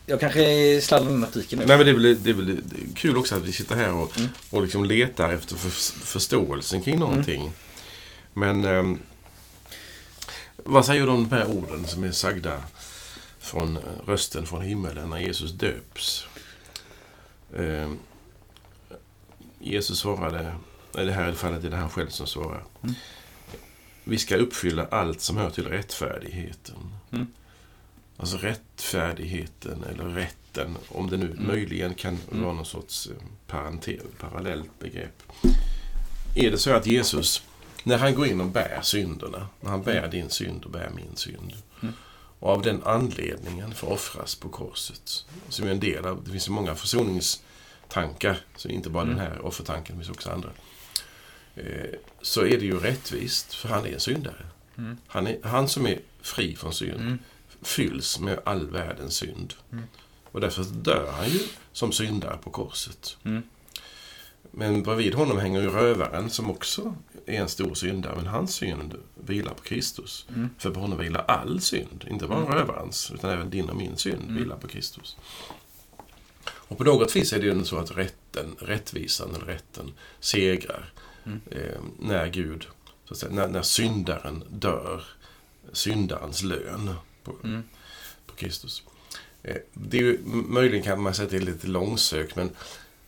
jag kanske sladdar in optiken nu. Nej, men det är, väl, det är väl kul också att vi sitter här och, Mm. och liksom letar efter för, förståelsen kring någonting. Men ehm, vad säger du om de här orden som är sagda från rösten från himmelen när Jesus döps? Ehm, Jesus svarade, nej, det här är fallet är det han själv som svarar. Mm. Vi ska uppfylla allt som hör till rättfärdigheten. Mm. Alltså rättfärdigheten eller rätten, om det nu Mm. möjligen kan Mm. vara någon sorts eh, parente- parallellt begrepp. Är det så att Jesus, när han går in och bär synderna, när han bär din synd och bär min synd, Mm. och av den anledningen får offras på korset, som är en del av, det finns ju många försoningstankar, så inte bara Mm. den här offertanken, det finns också andra. Eh, så är det ju rättvist, för han är en syndare. Mm. Han, är, han som är fri från synd Mm. Fylls med all världens synd. Mm. Och därför dör han ju som syndare på korset. Mm. Men bredvid honom hänger ju rövaren som också är en stor syndare. Men hans synd vilar på Kristus. Mm. För på honom vilar all synd. Inte bara Mm. rövarens, utan även din och min synd Mm. vilar på Kristus. Och på något vis är det ju så att rätten, rättvisan eller rätten segrar Mm. eh, när Gud, så att säga, när, när syndaren dör syndarens lön på, på Kristus. Eh, Det är ju, möjligen kan man säga att det är lite långsökt, men,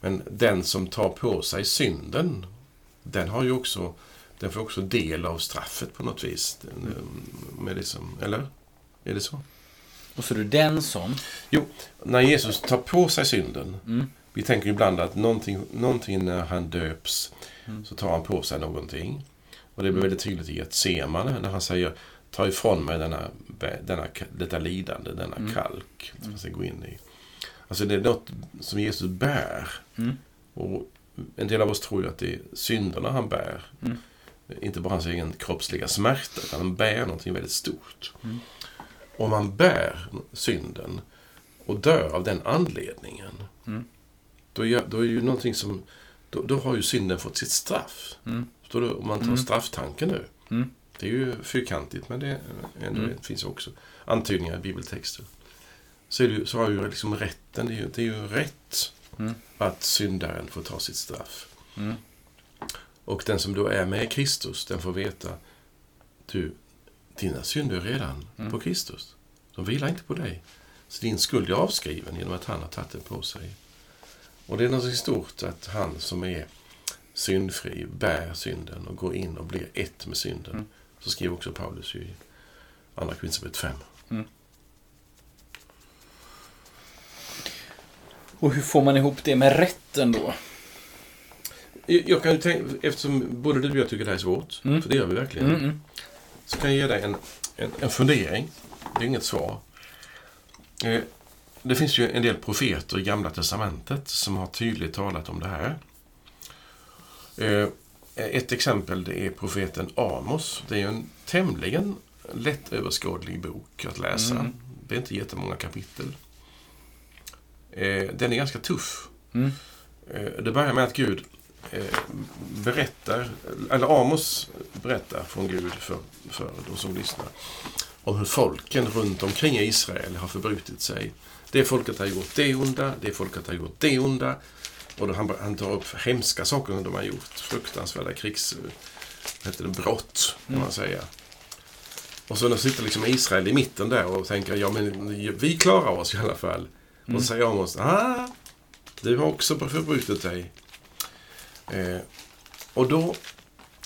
men den som tar på sig synden, den har ju också, den får också del av straffet på något vis. Den, eh, Med det som, eller? Är det så? Och så är du den som... Jo, när Jesus tar på sig synden. Mm. Vi tänker ibland att någonting, någonting när han döps Mm. så tar han på sig någonting. Och det blir väldigt tydligt i Getsemane när han säger Ta ifrån mig denna, denna, detta lidande, denna Mm. kalk. Som jag ska gå in i. Alltså det är något som Jesus bär. Mm. Och en del av oss tror ju att det är synderna han bär. Mm. Inte bara hans egen kroppsliga smärta, utan han bär någonting väldigt stort. Mm. Om man bär synden och dör av den anledningen, Mm. då, gör, då är ju någonting som... Då, då har ju synden fått sitt straff. Mm. Förstår du? Om man tar Mm. strafftanken nu. Det är ju fyrkantigt, men det, ändå, Mm. det finns också antydningar i bibeltexter. Så, är det, så har ju liksom rätten, det är ju, det är ju rätt Mm. att syndaren får ta sitt straff. Mm. Och den som då är med Kristus, den får veta du, dina synder är redan Mm. på Kristus. De vilar inte på dig. Så din skuld är avskriven genom att han har tagit den på sig. Och det är något stort att han som är syndfri bär synden och går in och blir ett med synden. Mm. Så skriver också Paulus i Andra Korinthierbrevet 5. Och hur får man ihop det med rätten då? Jag jag kan ju tänka, eftersom både du och jag tycker det här är svårt, Mm. för det gör vi verkligen, Mm, mm. så kan jag ge dig en, en, en fundering. Det är inget svar. Eh, det finns ju en del profeter i Gamla Testamentet som har tydligt talat om det här. Eh, ett exempel det är profeten Amos. Det är en tämligen lättöverskådlig bok att läsa. Mm. Det är inte jättemånga kapitel. Eh, den är ganska tuff. Mm. Eh, Det börjar med att Gud eh, berättar, eller Amos berättar från Gud för, för de som lyssnar om hur folken runt omkring Israel har förbrutit sig. Det folket har gjort det onda, det folket har gjort det onda. Och då han, han tar upp hemska saker som de har gjort. Fruktansvärda krigs... heter det, brott, kan man säga. Och så sitter liksom Israel i mitten där och tänker, ja men vi klarar oss i alla fall. Och så säger Amos, ah, du har också förbrutit dig. Eh, och då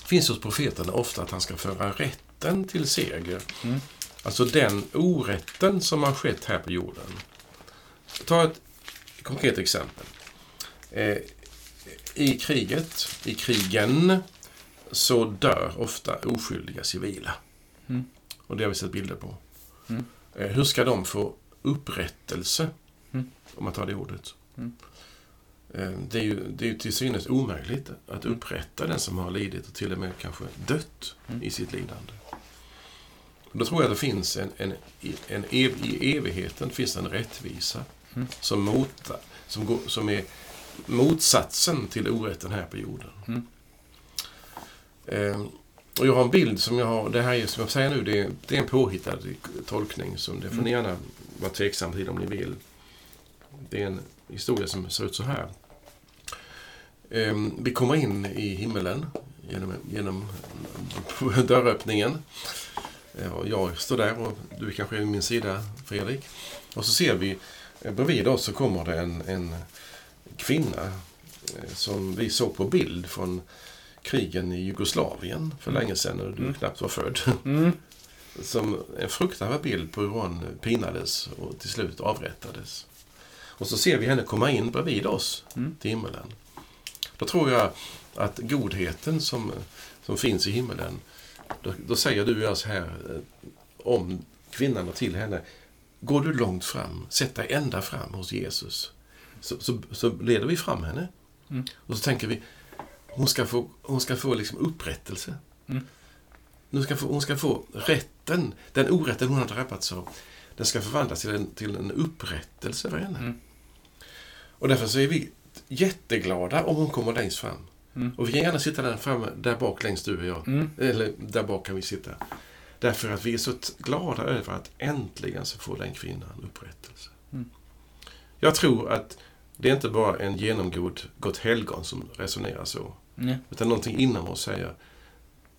finns hos profeterna ofta att han ska föra rätten till seger. Mm. Alltså den orätten som har skett här på jorden. Ta ett konkret exempel. Eh, I kriget, i krigen, så dör ofta oskyldiga civila. Mm. Och det har vi sett bilder på. Mm. Eh, hur ska de få upprättelse? Mm. Om man tar det ordet. Mm. Eh, Det är, ju, det är ju till synes omöjligt att upprätta den som har lidit och till och med kanske dött Mm. i sitt lidande. Då tror jag att det finns en, en, en ev, i evigheten finns en rättvisa Mm. som, mot, som, går, som är motsatsen till orätten här på jorden. Mm. Eh, och jag har en bild som jag har, det här är som jag säger nu, det är, det är en påhittad tolkning. Som det får Mm. ni gärna vara tveksam till om ni vill. Det är en historia som ser ut så här. Eh, vi kommer in i himmelen genom, genom dörröppningen. Eh, Och jag står där och du kanske är vid min sida, Fredrik. Och så ser vi eh, bredvid oss så kommer det en, en kvinna eh, som vi såg på bild från krigen i Jugoslavien för länge sedan när du Mm. knappt var född. Mm. Som en fruktansvärd bild på hur hon pinades och till slut avrättades. Och så ser vi henne komma in bredvid oss Mm. till himmelen. Då tror jag att godheten som, som finns i himmelen, då, då säger du och jag så här eh, om kvinnan och till henne. Går du långt fram, sätt dig ända fram hos Jesus. Så, så, så leder vi fram henne. Mm. Och så tänker vi, hon ska få, hon ska få liksom upprättelse. Mm. Hon, ska få, hon ska få rätten, den orätten hon har drabbats av. Den ska förvandlas till en, till en upprättelse för henne. Mm. Och därför så är vi jätteglada om hon kommer längst fram. Mm. Och vi kan gärna sitta där framme, där bak längst du och jag. Mm. Eller där bak kan vi sitta. Därför att vi är så glada över att äntligen så får den kvinnan upprättelse. Mm. Jag tror att det är inte bara en genomgod gott helgon som resonerar så. Nej. Utan någonting inom oss säger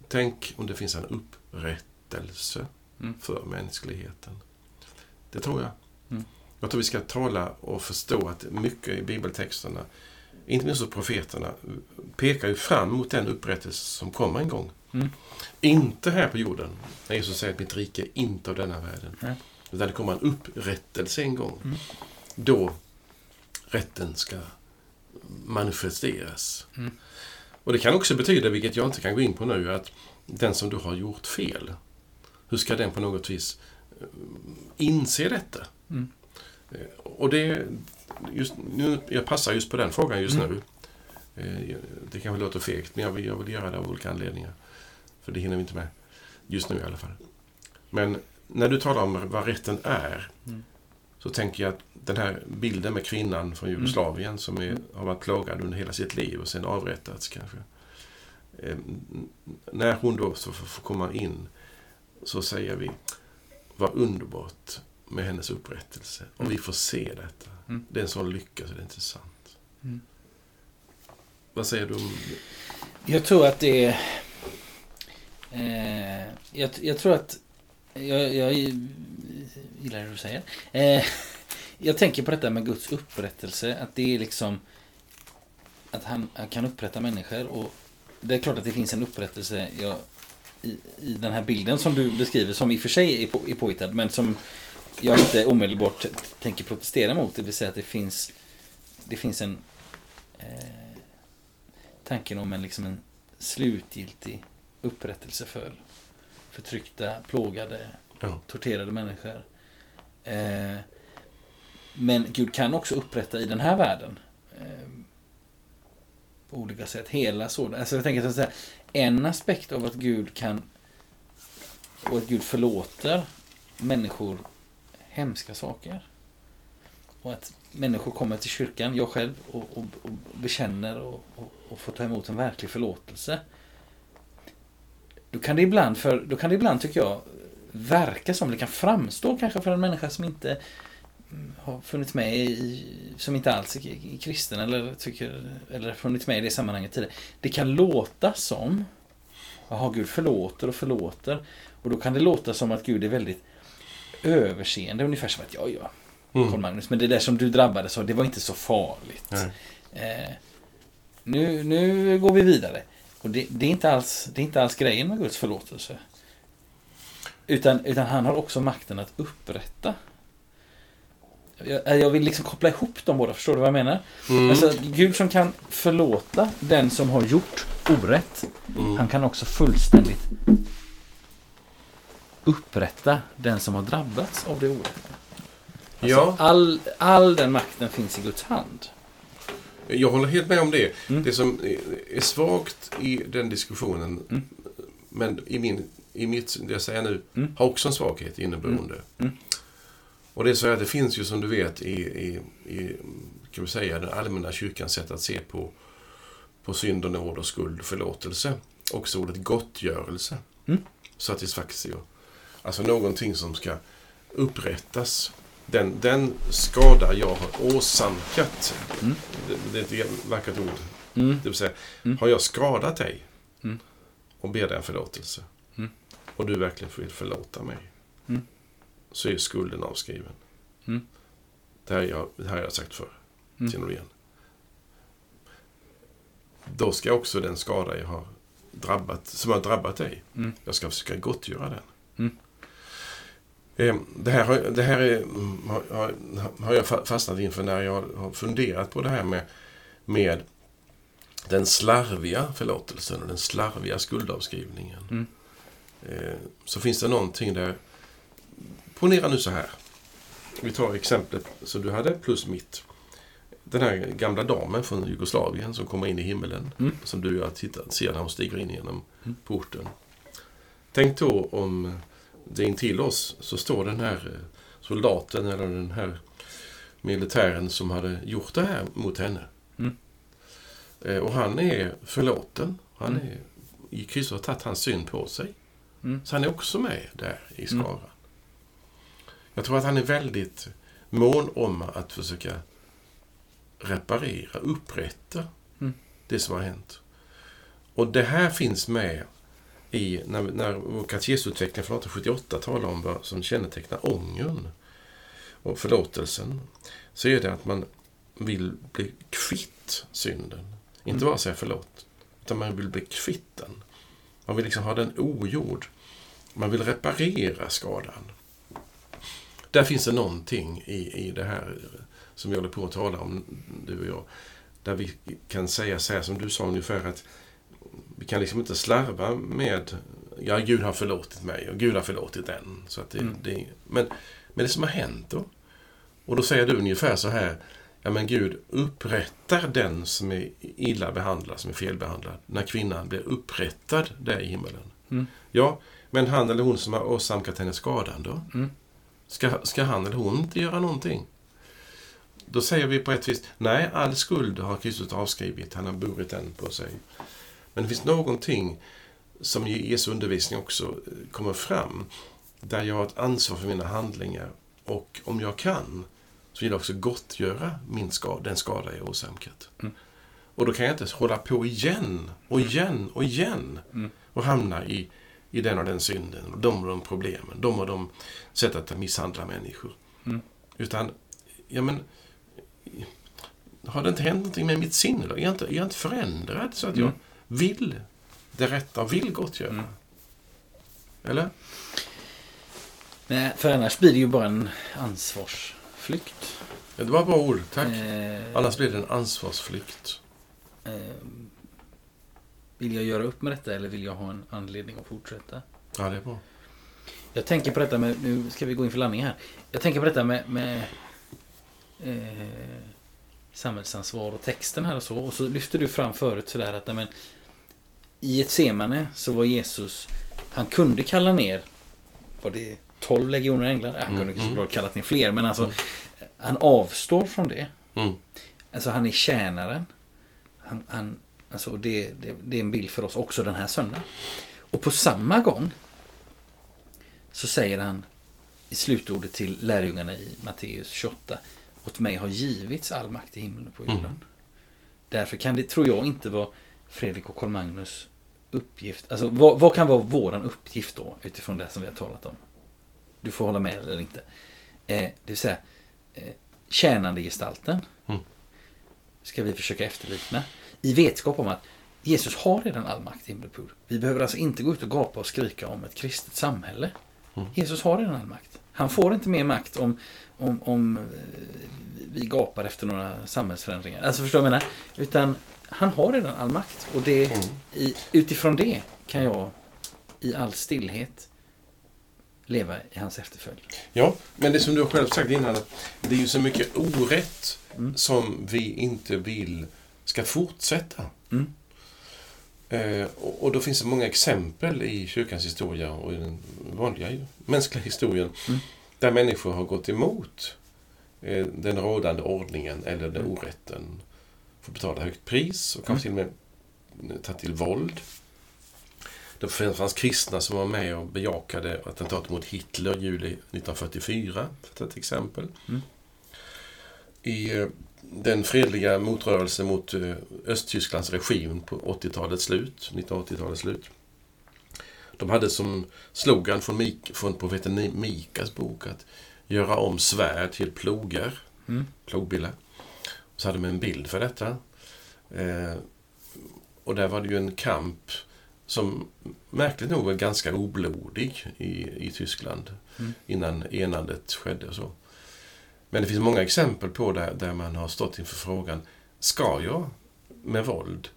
Tänk om det finns en upprättelse Mm. för mänskligheten. Det tror jag. Mm. Jag tror vi ska tala och förstå att mycket i bibeltexterna, inte minst hos profeterna, pekar ju fram mot den upprättelse som kommer en gång. Mm. Inte här på jorden. När Jesus säger att mitt rike är inte av denna världen. Nej. Utan det kommer en upprättelse en gång. Mm. Då rätten ska manifesteras. Mm. Och det kan också betyda, vilket jag inte kan gå in på nu, att den som du har gjort fel, hur ska den på något vis eh, inse detta? Mm. Eh, Och det, just, nu, jag passar just på den frågan just Mm. nu. Eh, Det kanske låter fegt, men jag vill, jag vill göra det av olika anledningar. För det hinner vi inte med. Just nu i alla fall. Men när du talar om vad rätten är, Mm. Så tänker jag att den här bilden med kvinnan från Jugoslavien som är, har varit plågad under hela sitt liv och sen avrättats kanske. Eh, när hon då så får, komma in så säger vi vad underbart med hennes upprättelse. Och vi får se detta. Mm. Det är en sån lycka så det är inte sant. Mm. Vad säger du om Jag tror att det är... Eh, jag, jag tror att... Jag, jag gillar det du säger. Eh, jag tänker på detta med Guds upprättelse. Att det är liksom... Att han, han kan upprätta människor. Och det är klart att det finns en upprättelse jag, i, i den här bilden som du beskriver. Som i och för sig är, på, är påhittad. Men som jag inte omedelbart tänker protestera mot. Det vill säga att det finns... Det finns en... Eh, tanken om en, liksom en slutgiltig upprättelse för förtryckta, plågade, Ja. torterade människor. Eh, men Gud kan också upprätta i den här världen. Eh, på olika sätt. Hela sådan. Alltså jag tänker så här, en aspekt av att Gud kan och att Gud förlåter människor hemska saker. Och att människor kommer till kyrkan, jag själv, och, och, och bekänner och, och, och får ta emot en verklig förlåtelse. Då kan det ibland, för, då kan det ibland tycker jag, verka som, det kan framstå kanske för en människa som inte mm, har funnits med i, som inte alls är kristen eller tycker, eller funnits med i det sammanhanget tidigare. Det kan låta som, jaha Gud förlåter och förlåter. Och då kan det låta som att Gud är väldigt överseende, ungefär som att ja, ja, Mm. Magnus, men det där som du drabbades av, det var inte så farligt. Eh, nu, nu går vi vidare. Och det, det, är inte alls, det är inte alls grejen med Guds förlåtelse. Utan, utan han har också makten att upprätta. Jag, jag vill liksom koppla ihop de båda, förstår du vad jag menar? Mm. Alltså, Gud som kan förlåta den som har gjort orätt. Mm. Han kan också fullständigt upprätta den som har drabbats av det orätta. Alltså, ja, all, all den makten finns i Guds hand. Jag håller helt med om det. Mm. Det som är- svagt i den diskussionen, Mm. men i, min, i mitt, det jag säger nu, Mm. har också en svaghet inneboende. Mm. Och det är så att det finns ju som du vet i, i, i kan vi säga, den allmänna kyrkans sätt att se på, på synd och nåd och skuld och förlåtelse. Också ordet gottgörelse. Mm. Satisfaktio. Alltså någonting som ska upprättas. Den, den skada jag har åsamkat. Mm. Det, det är ett vackert ord. Mm. Det vill säga, Mm. har jag skadat dig Mm. och ber dig en förlåtelse Mm. och du verkligen vill förlåta mig Mm. så är skulden avskriven. Det, här har jag, det här har jag sagt förr. Du igen? Då ska också den skada jag har drabbat, som har drabbat dig, jag ska försöka gottgöra den. Mm. Eh, Det här, har, det här är, mm, har, har, jag fa- fastnat inför när jag har funderat på det här med, med den slarviga förlåtelsen och den slarviga skuldavskrivningen. Mm. Eh, Så finns det någonting där. Ponera nu så här. Vi tar exemplet som du hade plus mitt. Den här gamla damen från Jugoslavien som kommer in i himmelen. Mm. Som du och jag tittar, ser när hon stiger in genom Mm. porten. Tänk då om intill oss så står den här eh, soldaten eller den här militären som hade gjort det här mot henne. Mm. Eh, Och han är förlåten. Han Mm. är, i Kristus har tagit hans synd på sig. Mm. Så han är också med där i skaran. Jag tror att han är väldigt mån om att försöka reparera, upprätta Mm. det som har hänt. Och det här finns med i, när, när vår katesutveckling från 1878 talar om vad som kännetecknar ångern och förlåtelsen, så är det att man vill bli kvitt synden. Inte bara säga förlåt, utan man vill bli kvitt den. Man vill liksom ha den ogjord. Man vill reparera skadan. Där finns det någonting i, i det här som vi håller på att tala om, du och jag. Där vi kan säga så här som du sa ungefär att vi kan liksom inte slarva med ja, Gud har förlåtit mig och Gud har förlåtit den. Så att det, Mm. det, men, men det som har hänt då? Och då säger du ungefär så här, ja men Gud upprättar den som är illa behandlad, som är felbehandlad, när kvinnan blir upprättad där i himmelen. Mm. Ja, men han eller hon som har åsamkat henne skadan då? Mm. Ska, ska han eller hon inte göra någonting? Då säger vi på ett vis, nej, all skuld har Kristus avskrivit, han har burit den på sig. Men det finns någonting som i Jesu undervisning också eh, kommer fram, där jag har ett ansvar för mina handlingar och om jag kan så vill jag också gottgöra min skada, den skada jag åsamkat. Mm. Och då kan jag inte hålla på igen och igen och igen Mm. och hamna i, i den och den synden och de och de problemen, de och de sättet att misshandla människor. Mm. Utan, ja men, har det inte hänt någonting med mitt sinne då? Är jag inte, är jag inte förändrad så att jag Mm. Vill det rätta vill gottgöra? Mm. Eller? Nej, för annars blir det ju bara en ansvarsflykt. Ja, Det var bra ord, tack. Eh, Annars blir det en ansvarsflykt. eh, vill jag göra upp med detta eller vill jag ha en anledning att fortsätta? Ja, det är bra. Jag tänker på detta med, nu ska vi gå in för landning här. Jag tänker på detta med, med eh, samhällsansvar och texten här och så. Och så lyfter du fram förut sådär att men, i ett semane så var Jesus, han kunde kalla ner, var det 12 legioner änglar? Han kunde Mm, såklart kallat ner fler, men alltså han avstår från det. Mm. Alltså han är tjänaren. Han, han, alltså det, det, det är en bild för oss också den här söndagen. Och på samma gång så säger han i slutordet till lärjungarna i Matteus 28. Åt mig har givits all makt i himlen och på jorden. Mm. Därför kan det, tror jag, inte vara Fredrik och Carl-Magnus uppgift. Alltså vad, vad kan vara våran uppgift då utifrån det som vi har talat om? Du får hålla med eller inte. Eh, det vill säga eh, tjänandegestalten Mm. ska vi försöka efterlikna. I vetskap om att Jesus har redan all makt i himmel. Vi behöver alltså inte gå ut och gapa och skrika om ett kristet samhälle. Mm. Jesus har redan all makt. Han får inte mer makt om, om, om eh, vi gapar efter några samhällsförändringar. Alltså förstår du vad jag menar? Utan han har redan all makt. Och det, Mm. i, utifrån det kan jag i all stillhet leva i hans efterföljd. Ja, men det som du har själv sagt innan, att det är ju så mycket orätt Mm. som vi inte vill ska fortsätta. Mm. Eh, och, då finns det många exempel i kyrkans historia och i den vanliga mänskliga historien Mm. där människor har gått emot eh, den rådande ordningen eller den Mm. orätten. Får betala högt pris och kanske till och med ta till våld. Det fanns kristna som var med och bejakade attentatet mot Hitler i juli 1944, för att ta ett exempel. Mm. I eh, den fredliga motrörelsen mot eh, Östtysklands regim på 80-talets slut, 1980-talets slut. De hade som slogan från, Mik, från profeten Mikas bok att göra om svärd till plogar, Mm. plogbillar. Så hade de en bild för detta. Eh, och där var det ju en kamp som märkligt nog var ganska oblodig i, i Tyskland Mm. innan enandet skedde och så. Men det finns många exempel på där, där man har stått inför frågan, ska jag med våld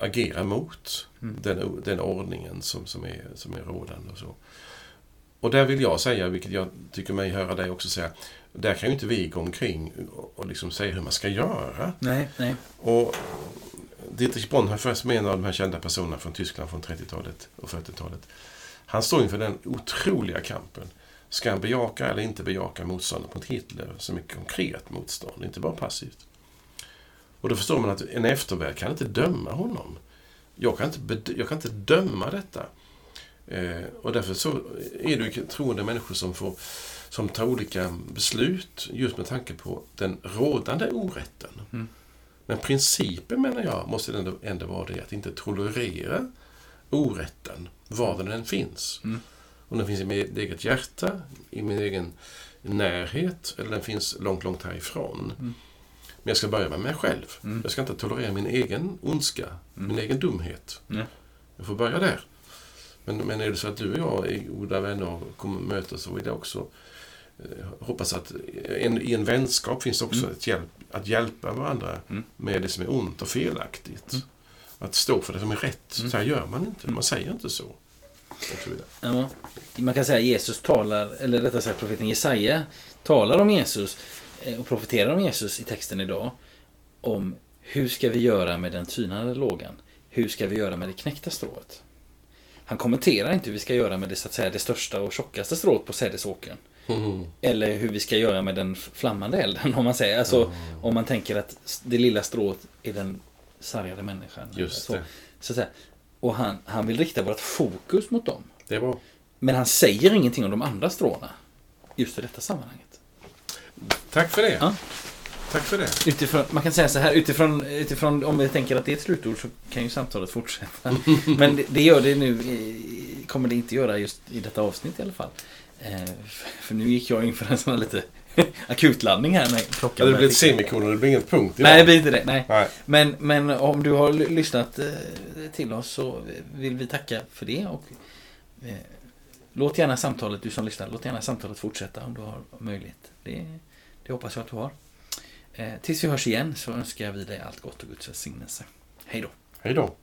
agera mot Mm. den, den ordningen som, som, är, som är rådande och så. Och där vill jag säga, vilket jag tycker mig höra dig också säga, där kan ju inte vi gå omkring och, liksom säga hur man ska göra. Nej, nej. Och Dietrich Bonhoeffer, som är en av de här kända personerna från Tyskland från 30-talet och 40-talet. Han står inför den otroliga kampen. Ska han bejaka eller inte bejaka motståndet mot Hitler som ett konkret motstånd, inte bara passivt? Och då förstår man att en eftervärld kan inte döma honom. Jag kan inte, jag kan inte döma detta. Eh, och därför så är det troende människor som, får, som tar olika beslut just med tanke på den rådande orätten. Mm. Men principen menar jag måste ändå, ändå vara det att inte tolerera orätten, var den än finns. Mm. Om den finns i mitt eget hjärta, i min egen närhet, eller den finns långt, långt härifrån. Mm. Men jag ska börja med mig själv. Mm. Jag ska inte tolerera min egen ondska, min egen dumhet. Nej. Jag får börja där. Men, men är det så att du och jag är goda vänner och kommer mötas så vill jag också eh, hoppas att en, i en vänskap finns också ett hjälp, att hjälpa varandra Mm. med det som är ont och felaktigt. Mm. Att stå för det som är rätt. Mm. Så här gör man inte. Man säger inte så. Och så vidare. Ja, man kan säga att Jesus talar, eller rättare sagt profeten Jesaja talar om Jesus eh, och profeterar om Jesus i texten idag. Om hur ska vi göra med den tynande lågan? Hur ska vi göra med det knäckta strået? Han kommenterar inte hur vi ska göra med det, så att säga, det största och tjockaste strået på sädesåkern. Mm. Eller hur vi ska göra med den flammande elden, om man säger. Alltså, om man tänker att det lilla strået är den sargade människan. Just så, det. Så säga. Och han, han vill rikta vårt fokus mot dem. Det var Men han säger ingenting om de andra stråna. Just i detta sammanhanget. Tack för det. Ja. Tack för det. Utifrån, man kan säga så här, utifrån, utifrån om vi tänker att det är ett slutord så kan ju samtalet fortsätta. Men det, det gör det nu, eh, kommer det inte göra just i detta avsnitt i alla fall. Eh, För nu gick jag in för en sån här lite akutladdning här med klockan. Ja, det blir ett semikolon, det blir ingen punkt Nej, det idag. blir inte det. Nej. Nej. Men, men om du har lyssnat eh, till oss så vill vi tacka för det. Och, eh, låt gärna samtalet, du som lyssnar, låt gärna samtalet fortsätta om du har möjlighet. Det, det hoppas jag att du har. Eh, tills vi hörs igen så önskar vi dig allt gott och Guds välsignelse. Hej då. Hej då.